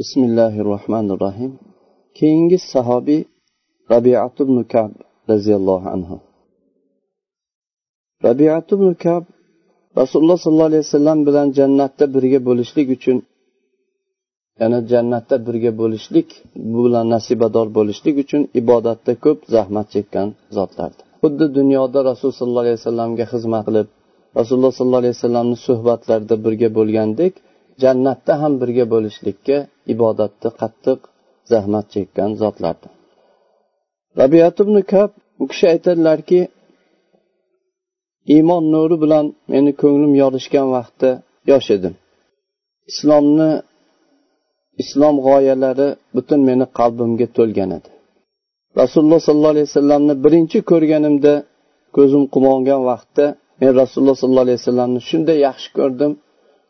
bismillahi rohmanir rohim keyingi sahobiy rabiat ibn kab roziyallohu anhu. Rabiat ibn kab rasululloh sollallohu alayhi vasallam bilan jannatda birga bo'lishlik uchun ya'ni jannatda birga bo'lishlik bu bilan nasibador bo'lishlik uchun ibodatda ko'p zahmat chekkan zotlardir xuddi dunyoda rasululloh sollallohu alayhi vasallamga xizmat qilib rasululloh sollallohu alayhi vasallamni suhbatlarida birga bo'lgandek jannatda ham birga bo'lishlikka ibodatda qattiq zahmat chekkan zotlardir. Rabiyat ibn kab u kishi aytadilarki iymon nuri bilan meni ko'nglim yorishgan vaqtda yosh edim. Islomni islom g'oyalari butun meni qalbimga to'lgan edi. Rasululloh sollallohu alayhi vasallamni birinchi ko'rganimda ko'zim quvongan vaqtda men rasululloh sollallohu alayhi vasallamni shunday yaxshi ko'rdim.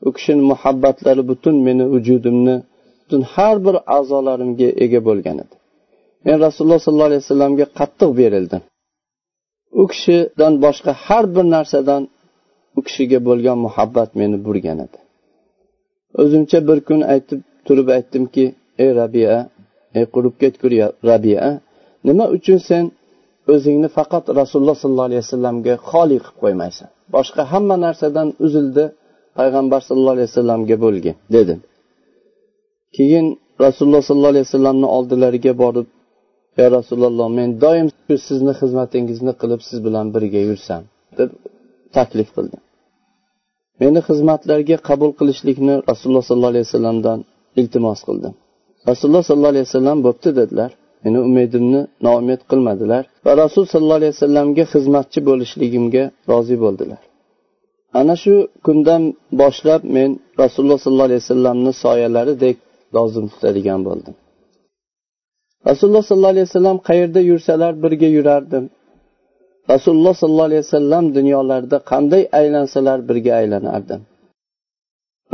U kishini muhabbatlari butun meni vujudimni butun har bir a'zolarimga ega bo'lgan edi. Men rasululloh sollallohu alayhi vasallamga qattiq berildim. U kishidan boshqa har bir narsadan u kishiga bo'lgan muhabbat meni burgan edi. O'zimcha bir kun aytib turib aytdimki ey rabia ey qurib ketgur rabia nima uchun sen o'zingni faqat rasululloh sollallohu alayhi vasallamga xoli qilib qo'ymaysan? Boshqa hamma narsadan uzildi payg'ambar sallallohu alayhi vasallamga bo'lgin dedim keyin rasululloh sollallohu alayhi vasallamni oldilariga borib yo rasululloh men doim shu sizni xizmatingizni qilib siz bilan birga yursam deb taklif qildi. Meni xizmatlarga qabul qilishlikni rasululloh sollallohu alayhi vasallamdan iltimos qildim rasululloh sollallohu alayhi vasallam bo'pti dedilar. Meni umidimni noumid qilmadilar va rasul sollallohu alayhi vasallamga xizmatchi bo'lishligimga rozi bo'ldilar. Ana shu kundan boshlab men rasululloh sollallohu alayhi vasallamni soyalaridek lozim tutadigan bo'ldim. Rasululloh sollallohu alayhi vasallam qayerda yursalar birga yurardim. Rasululloh sollallohu alayhi vasallam dunyolarida qanday aylansalar birga aylanardim.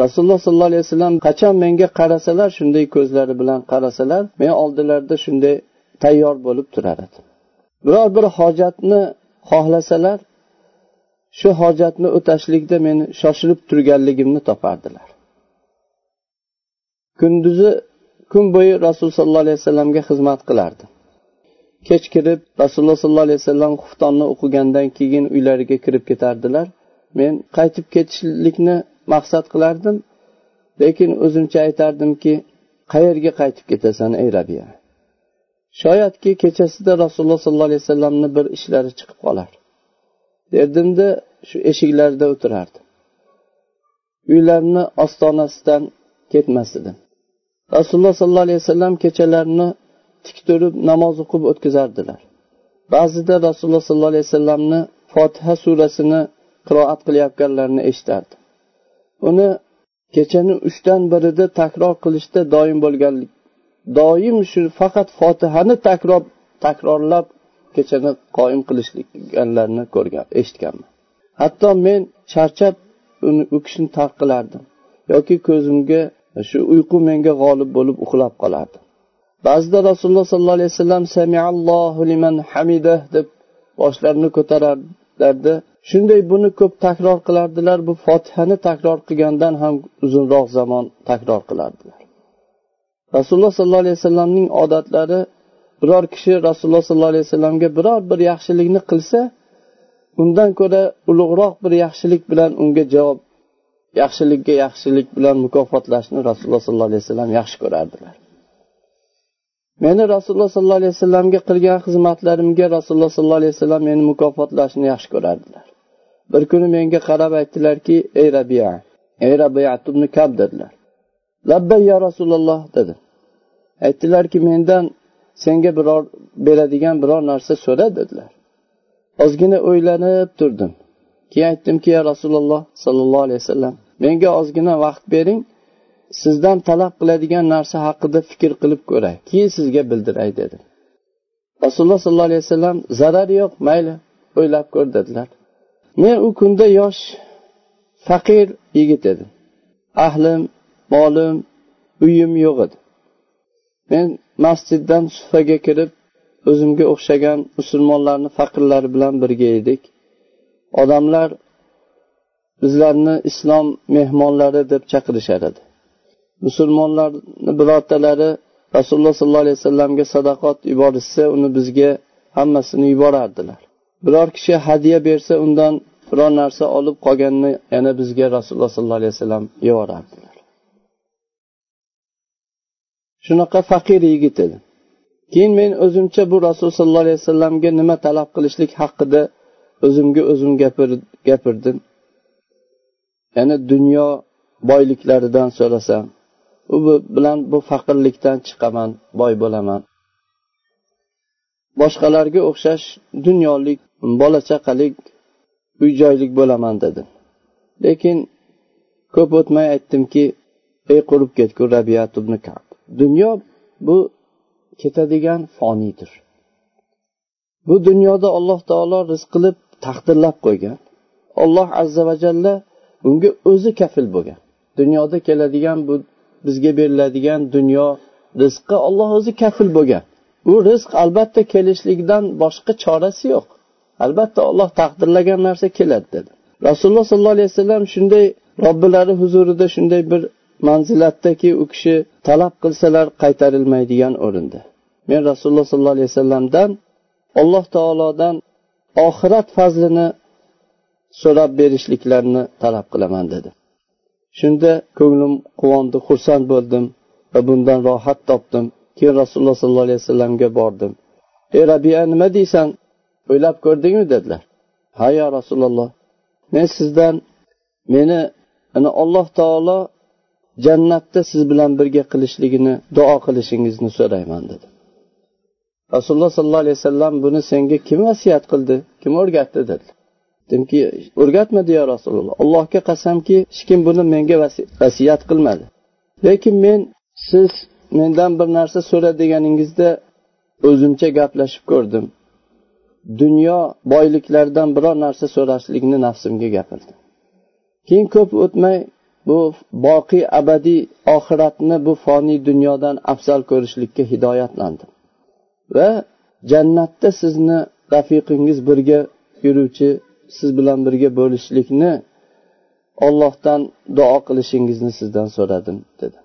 Rasululloh sollallohu alayhi vasallam qachon menga qarasalar shunday ko'zlari bilan qarasalar men oldilarida shunday tayyor bo'lib turar edim. Biror bir hojatni xohlasalar shu hojatni o'tashlikda meni shoshilib turganligimni topardilar. Kunduzi kun bo'yi rasululloh sollallohu alayhi vasallamga xizmat qilardi. Kech kirib rasululloh sollallohu alayhi vasallam xuftonni o'qigandan keyin uylariga kirib ketardilar. Men qaytib ketishlikni maqsad qilardim lekin o'zimcha aytardimki qayerga qaytib ketasan ey rabiya shoyatki kechasida rasululloh sollallohu alayhi vasallamni bir ishlari chiqib qolar. Derdimda shu eshiklarida o'tirardim. Uylarini ostonasidan ketmas edim. Rasululloh sollallohu alayhi vasallam kechalarini tik turib namoz o'qib o'tkazardilar. Ba'zida rasululloh sollallohu alayhi vasallamni fotiha surasini qiroat qilayotganlarini eshitardi. Uni kechani uchdan birida takror qilishda doim bo'lganlik doim shu faqat fotihani takror takrorlab kechani qoyim qilishganlarini ko'rgan eshitganman. Hatto men charchab uni u kishini tark qilardim yoki ko'zimga shu uyqu menga g'olib bo'lib uxlab qolardi. Ba'zida rasululloh sollallohu alayhi vasallam samiallohu liman hamidah deb boshlarini ko'tararlardi. Shunday buni ko'p takror qilardilar bu fotihani takror qilgandan ham uzunroq zamon takror qilardilar. Rasululloh sollallohu alayhi vasallamning odatlari biror kishi rasululloh sollallohu alayhi vasallamga biror bir yaxshilikni qilsa undan ko'ra ulug'roq bir yaxshilik bilan unga javob yaxshilikka yaxshilik bilan mukofotlashni rasululloh sollallohu alayhi vasallam yaxshi ko'rardilar. Meni rasululloh sollallohu alayhi vasallamga qilgan xizmatlarimga rasululloh sollallohu alayhi vasallam meni mukofotlashni yaxshi ko'rardilar. Bir kuni menga qarab aytdilarki ey rabia ey rabia ibn kab dedilar. Labbay ya rasululloh dedi. Aytdilarki mendan senga biror beradigan biror narsa so'ra dedilar. Ozgina o'ylanib turdim. Keyin aytdimki ya rasululloh sollallohu alayhi vasallam menga ozgina vaqt bering sizdan talab qiladigan narsa haqida fikr qilib ko'ray. Keyin sizga bildiray dedim rasululloh sollallohu alayhi vasallam zarari yo'q mayli o'ylab ko'r dedilar. Men u kunda yosh faqir yigit edim. Ahlim molim uyim yo'q edi. Men masjiddan sufaga kirib o'zimga o'xshagan musulmonlarni faqirlari bilan birga edik. Odamlar bizlarni islom mehmonlari deb chaqirishar edi. Musulmonlarni birortalari rasululloh sollallohu alayhi vasallamga sadaqot yuborishsa uni bizga hammasini yuborardilar. Biror kishi hadya bersa undan biror narsa olib qolganini yana bizga rasululloh sollallohu alayhi vasallam yuborardilar. Shunaqa faqir yigit edi. Keyin men o'zimcha bu rasululloh sollallohu alayhi vasallamga nima talab qilishlik haqida o'zimga o'zim gapirdim. Ya'ni dunyo boyliklaridan so'rasam u bilan bu faqirlikdan chiqaman boy bo'laman. Boshqalarga o'xshash dunyolik bola chaqalik uy joylik bo'laman dedim. Lekin ko'p o'tmay aytdimki ey qurib ketgur rabiyat ibn kab dunyo bu ketadigan foniydir bu dunyoda alloh taolo rizq qilib taqdirlab qo'ygan. Alloh azza va jalla bunga o'zi kafil bo'lgan. Dunyoda keladigan bu bizga beriladigan dunyo rizqi olloh o'zi kafil bo'lgan. U rizq albatta kelishligidan boshqa chorasi yo'q. Albatta olloh taqdirlagan narsa keladi dedi. Rasululloh sollallohu alayhi vasallam shunday robbilari huzurida shunday bir manzilatdaki u kishi talab qilsalar qaytarilmaydigan o'rinda. Men rasululloh sollallohu alayhi vasallamdan alloh taolodan oxirat fazlini so'rab berishliklarini talab qilaman dedi. Shunda ko'nglim quvondi xursand bo'ldim va bundan rohat topdim. Keyin rasululloh sollallohu alayhi vasallamga bordim. Ey rabiya nima deysan? O'ylab ko'rdingmi? dedilar. Ha yo rasululloh men sizdan meni ana alloh taolo jannatda siz bilan birga qilishligini duo qilishingizni so'rayman dedi. Rasululloh sollallohu alayhi vasallam buni senga kim vasiyat qildi? Kim o'rgatdi dedilar dedimki o'rgatmadi yo rasululloh. Allohga qasamki hech kim buni menga vasiyat qilmadi. Lekin men siz mendan bir narsa so'ra deganingizda o'zimcha gaplashib ko'rdim. Dunyo boyliklaridan biror narsa so'rashlikni nafsimga gapirdim keyin ko'p o'tmay bu boqiy abadiy oxiratni bu foniy dunyodan afzal ko'rishlikka hidoyatlandim. Va jannatda sizni rafiqingiz birga yuruvchi siz bilan birga bo'lishlikni ollohdan duo qilishingizni sizdan so'radim dedi.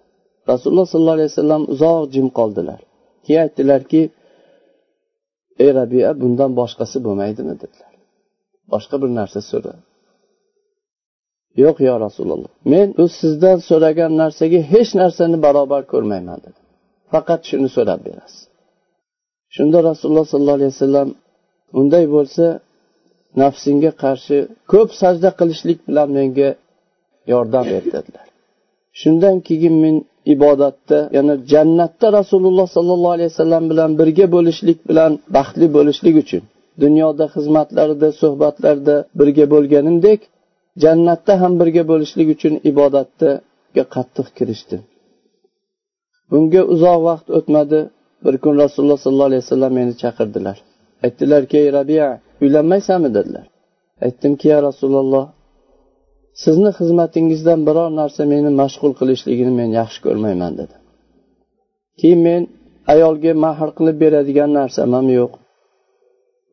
Rasululloh sollallohu alayhi vasallam uzoq jim qoldilar. Keyin aytdilarki ey rabia bundan boshqasi bo'lmaydimi? dedilar. Boshqa bir narsa so'ra yo'q yo rasululloh men u sizdan so'ragan narsaga hech narsani barobar ko'rmayman dedi. Faqat shuni so'rab berasiz. Shunda rasululloh sollallohu alayhi vasallam unday bo'lsa nafsingga qarshi ko'p sajda qilishlik bilan menga yordam ber dedilar. Shundan keyin men ibodatda ya'ni jannatda rasululloh sollallohu alayhi vasallam bilan birga bo'lishlik bilan baxtli bo'lishlik uchun dunyoda xizmatlarida suhbatlarda birga bo'lganimdek jannatda ham birga bo'lishlik uchun ibodatga qattiq kirishdim. Bunga uzoq vaqt o'tmadi. Bir kun rasululloh sollallohu alayhi vasallam meni chaqirdilar. Aytdilarki ey rabia uylanmaysanmi? dedilar. Aytdimki ya rasululloh sizni xizmatingizdan biror narsa meni mashg'ul qilishligini men yaxshi ko'rmayman dedi. Keyin men ayolga mahr qilib beradigan narsam ham yo'q.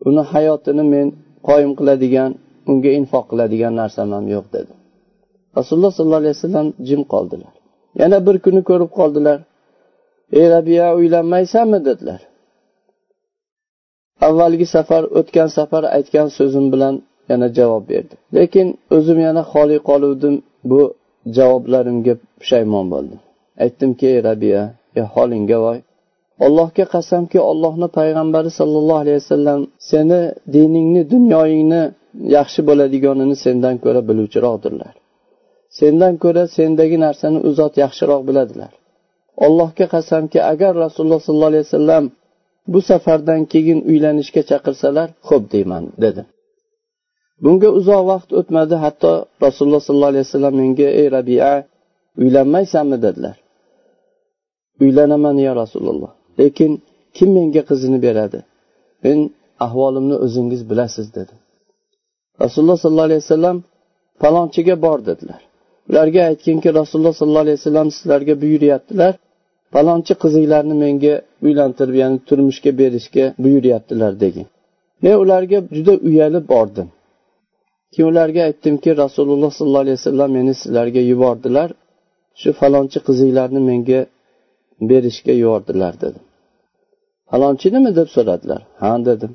Uni hayotini men qoyim qiladigan unga infoq qiladigan narsam ham yo'q dedi. Rasululloh sollallohu alayhi vasallam jim qoldilar. Yana bir kuni ko'rib qoldilar. Ey rabiya uylanmaysanmi dedilar. Avvalgi safar o'tgan safar aytgan so'zim bilan yana javob berdi. Lekin o'zim yana xoli qoluvdim bu javoblarimga pushaymon bo'ldim. Aytdimki ey rabiya e holingga voy. Allohga qasamki ollohni payg'ambari sollallohu alayhi vasallam seni diningni dunyoyingni yaxshi bo'ladiganini sendan ko'ra biluvchiroqdirlar. Sendan ko'ra sendagi narsani u zot yaxshiroq biladilar. Allohga qasamki agar rasululloh sollallohu alayhi vasallam bu safardan keyin uylanishga chaqirsalar xo'p deyman dedi. Bunga uzoq vaqt o'tmadi hatto rasululloh sollallohu alayhi vasallam menga ey rabia uylanmaysanmi? dedilar. Uylanaman ya rasululloh lekin kim menga qizini beradi? Men ahvolimni o'zingiz bilasiz dedi. Rasululloh sollallohu alayhi vasallam palonchiga bor dedilar. Ularga aytginki rasululloh sollallohu alayhi vasallam sizlarga buyuryaptilar falonchi qizinglarni menga uylantirib ya'ni turmushga berishga buyuryaptilar degin. Men ularga juda uyalib bordim. Keyin ularga aytdimki rasululloh sollallohu alayhi vasallam meni sizlarga yubordilar. Shu falonchi qizinglarni menga berishga yubordilar dedim. Falonchini deb so'radilar? Ha dedim.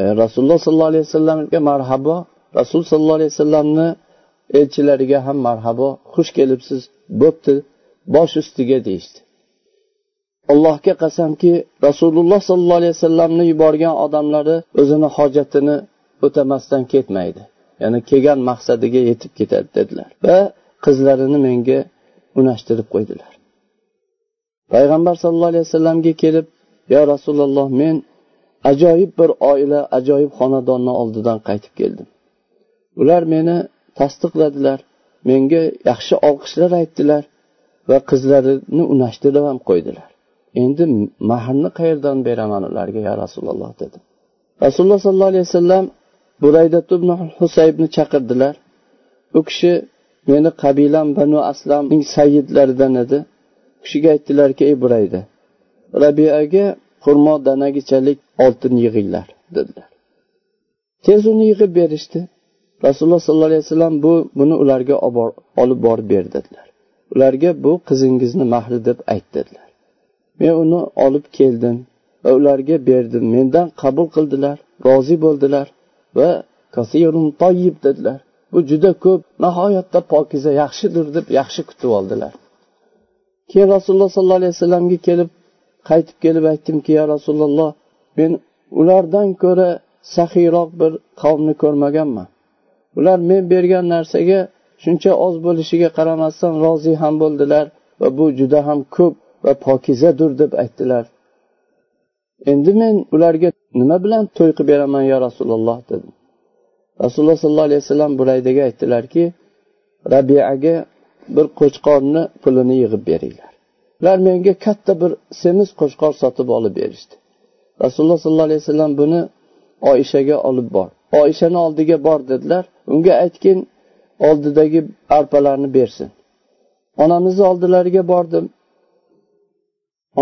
E, rasululloh sollallohu alayhi vasallamga marhabo rasul sollallohu alayhi vasallamni elchilariga ham marhabo xush kelibsiz bo'pti bosh ustiga deyishdi. Allohga qasamki rasululloh sollallohu alayhi vasallamni yuborgan odamlari o'zini hojatini o'tamasdan ketmaydi ya'ni kelgan maqsadiga yetib ketadi dedilar. Va qizlarini menga unashtirib qo'ydilar. Payg'ambar sallallohu alayhi vasallamga kelib yo rasululloh men ajoyib bir oila ajoyib xonadonni oldidan qaytib keldim. Ular meni tasdiqladilar. Menga yaxshi olqishlar aytdilar va qizlarini unashtirib ham qo'ydilar. Endi mahrni qayerdan beraman ularga ya rasululloh dedi rasululloh sollallohu alayhi vasallam buraydat ibn husaybni chaqirdilar. U kishi meni qabilam banu aslamning sayyidlaridan edi. U kishiga aytdilarki ey burayda rabiaga xurmo danagichalik oltin yig'inglar dedilar. Tez uni yig'ib berishdi. Rasululloh sollallohu alayhi vasallam bu buni ularga olib borib ber dedilar. Ularga bu qizingizni mahri deb ayt dedilar. Men uni olib keldim va ularga berdim. Mendan qabul qildilar rozi bo'ldilar va kasirun toyib dedilar. Bu juda ko'p nihoyatda pokiza yaxshidir deb yaxshi kutib oldilar. Keyin rasululloh sollallohu alayhi vasallamga kelib qaytib kelib aytdimki ya rasululloh men ulardan ko'ra saxiyroq bir qavmni ko'rmaganman. Ular men bergan narsaga shuncha oz bo'lishiga qaramasdan rozi ham bo'ldilar va bu juda ham ko'p va pokizadir deb aytdilar. Endi men ularga nima bilan to'y qilib beraman yo rasululloh dedim. Rasululloh sollallohu alayhi vasallam buraydaga aytdilarki rabiaga bir qo'chqorni pulini yig'ib beringlar. Ular menga katta bir semiz qo'chqor sotib olib berishdi. Rasululloh sollallohu alayhi vasallam buni oishaga olib bor. Oishani oldiga bor dedilar. Unga aytgin oldidagi arpalarni bersin. Onamizni oldilariga bordim.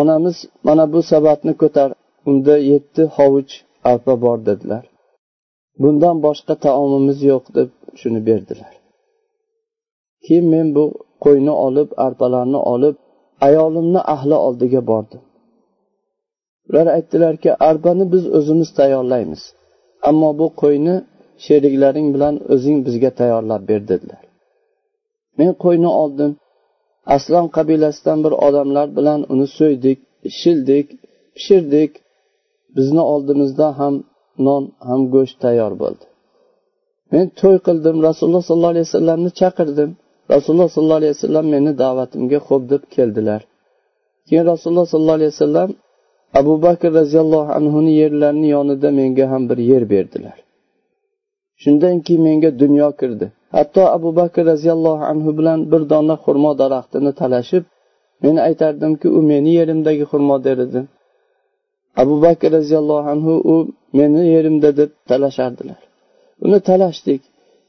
Onamiz mana bu sabatni ko'tar unda yetti hovuch arpa bor dedilar. Bundan boshqa taomimiz yo'q deb shuni berdilar. Keyin men bu qo'yni olib arpalarni olib ayolimni ahli oldiga bordim. Ular aytdilarki arpani biz o'zimiz tayyorlaymiz ammo bu qo'yni sheriklaring bilan o'zing bizga tayyorlab ber dedilar. Men qo'yni oldim. Aslon qabilasidan bir odamlar bilan uni so'ydik shildik pishirdik. Bizni oldimizda ham non ham go'sht tayyor bo'ldi. Men to'y qildim rasululloh sollallohu alayhi vasallamni chaqirdim. Rasululloh sollallohu alayhi vasallam meni da'vatimga xo'p deb keldilar. Keyin rasululloh sollallohu alayhi vasallam abu bakr roziyallohu anhuni yerlarini yonida menga ham bir yer berdilar. Shundan keyin menga dunyo kirdi. Hatto abu bakr roziyallohu anhu bilan bir dona xurmo daraxtini talashib men aytardimki u meni yerimdagi xurmo der edi abu bakr roziyallohu anhu u meni yerimda deb talashardilar. Uni talashdik.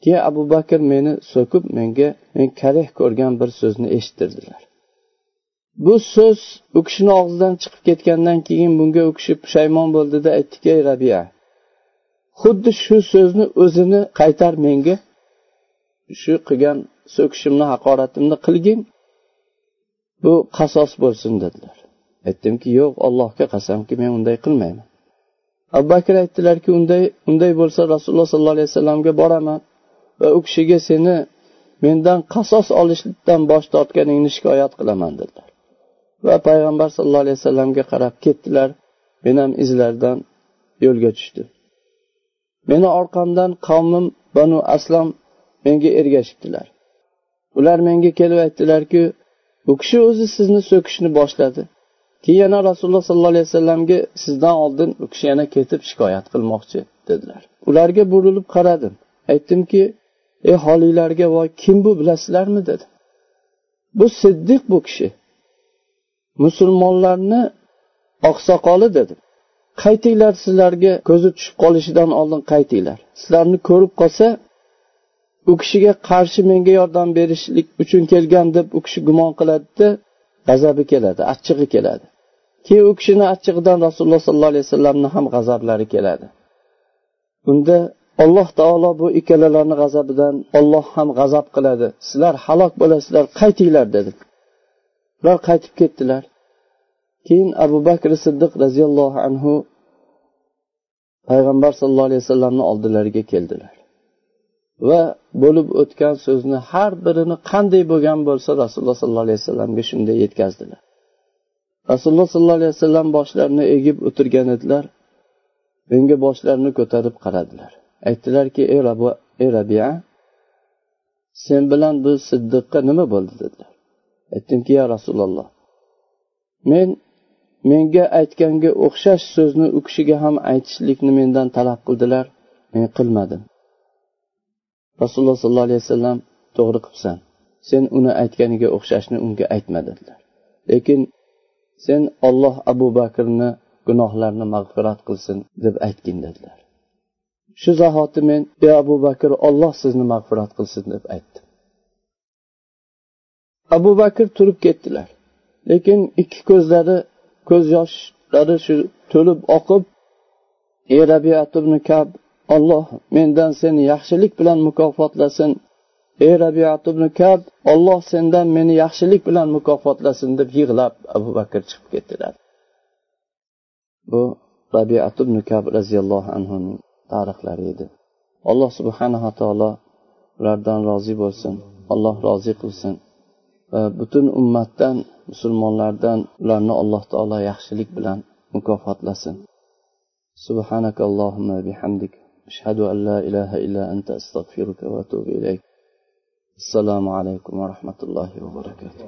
Keyin abu bakr meni so'kib menga men karih ko'rgan bir so'zni eshittirdilar. Bu so'z u kishini og'zidan chiqib ketgandan keyin bunga u kishi pushaymon bo'ldida aytdiki ey rabia xuddi shu so'zni o'zini qaytar menga. Shu qilgan so'kishimni haqoratimni qilgin. Bu qasos bo'lsin dedilar. Aytdimki yo'q allohga qasamki men unday qilmayman. Abu bakr aytdilarki unday unday bo'lsa rasululloh sollallohu alayhi vasallamga boraman va u kishiga seni mendan qasos olishdan bosh tortganingni shikoyat qilaman dedilar. Va payg'ambar sallallohu alayhi vasallamga qarab ketdilar. Men ham izlaridan yo'lga tushdim. Meni orqamdan qavmim banu aslam menga ergashibdilar. Ular menga kelib aytdilarki bu kishi o'zi sizni so'kishni boshladi. Keyin yana rasululloh sollallohu alayhi vasallamga sizdan oldin u kishi yana ketib shikoyat qilmoqchi dedilar. Ularga burilib qaradim aytdimki ey holiylarga voy kim bu bilasizlarmi? dedi. Bu siddiq bu kishi. Musulmonlarni oqsoqoli dedim qaytinglar sizlarga ko'zi tushib qolishidan oldin qaytinglar. Sizlarni ko'rib qolsa u kishiga qarshi menga yordam berishlik uchun kelgan deb u kishi gumon qiladida g'azabi keladi achchig'i keladi. Keyin u kishini achchig'idan rasululloh sollallohu alayhi vasallamni ham g'azablari keladi. Unda alloh taolo bu ikkalalarni g'azabidan olloh ham g'azab qiladi. Sizlar halok bo'lasizlar qaytinglar dedi. Ular qaytib ketdilar. Keyin abu bakr siddiq roziyallohu anhu payg'ambar sallallohu alayhi vasallamni oldilariga keldilar. Va bo'lib o'tgan so'zni har birini qanday bo'lgan bo'lsa rasululloh sollallohu alayhi vasallamga shunday yetkazdilar. Rasululloh sollallohu alayhi vasallam boshlarini egib o'tirgan edilar unga boshlarini ko'tarib qaradilar. Aytdilarki ey ey rabia sen bilan bu siddiqqa nima bo'ldi? dedilar. Aytdimki ya rasululloh men menga aytganga o'xshash so'zni u kishiga ham aytishlikni mendan talab qildilar. Men qilmadim. Rasululloh sollallohu alayhi vasallam to'g'ri qilibsan. Sen uni aytganiga o'xshashni unga aytma dedilar. Lekin sen olloh abu bakrni gunohlarini mag'firat qilsin deb aytgin dedilar. Shu zahoti men ey abu bakr olloh sizni mag'firat qilsin deb aytdim. Abu bakr turib ketdilar. Lekin ikki ko'zlari ko'z yoshlari shu to'lib oqib ey rabiat ibn kab olloh mendan seni yaxshilik bilan mukofotlasin. Ey rabiat ibn kab olloh sendan meni yaxshilik bilan mukofotlasin deb yig'lab abu bakr chiqib ketdilar. Bu rabiat ibn kab roziyallohu anhuning tarixlari edi. Alloh subhanava taolo ulardan rozi bo'lsin. Alloh rozi qilsin. va butun ummatdan musulmonlardan ularni alloh taolo yaxshilik bilan mukofotlasin سبحانك اللهم بحمدك أشهد أن لا إله إلا أنت أستغفرك وأتوب إليك السلام عليكم ورحمة الله وبركاته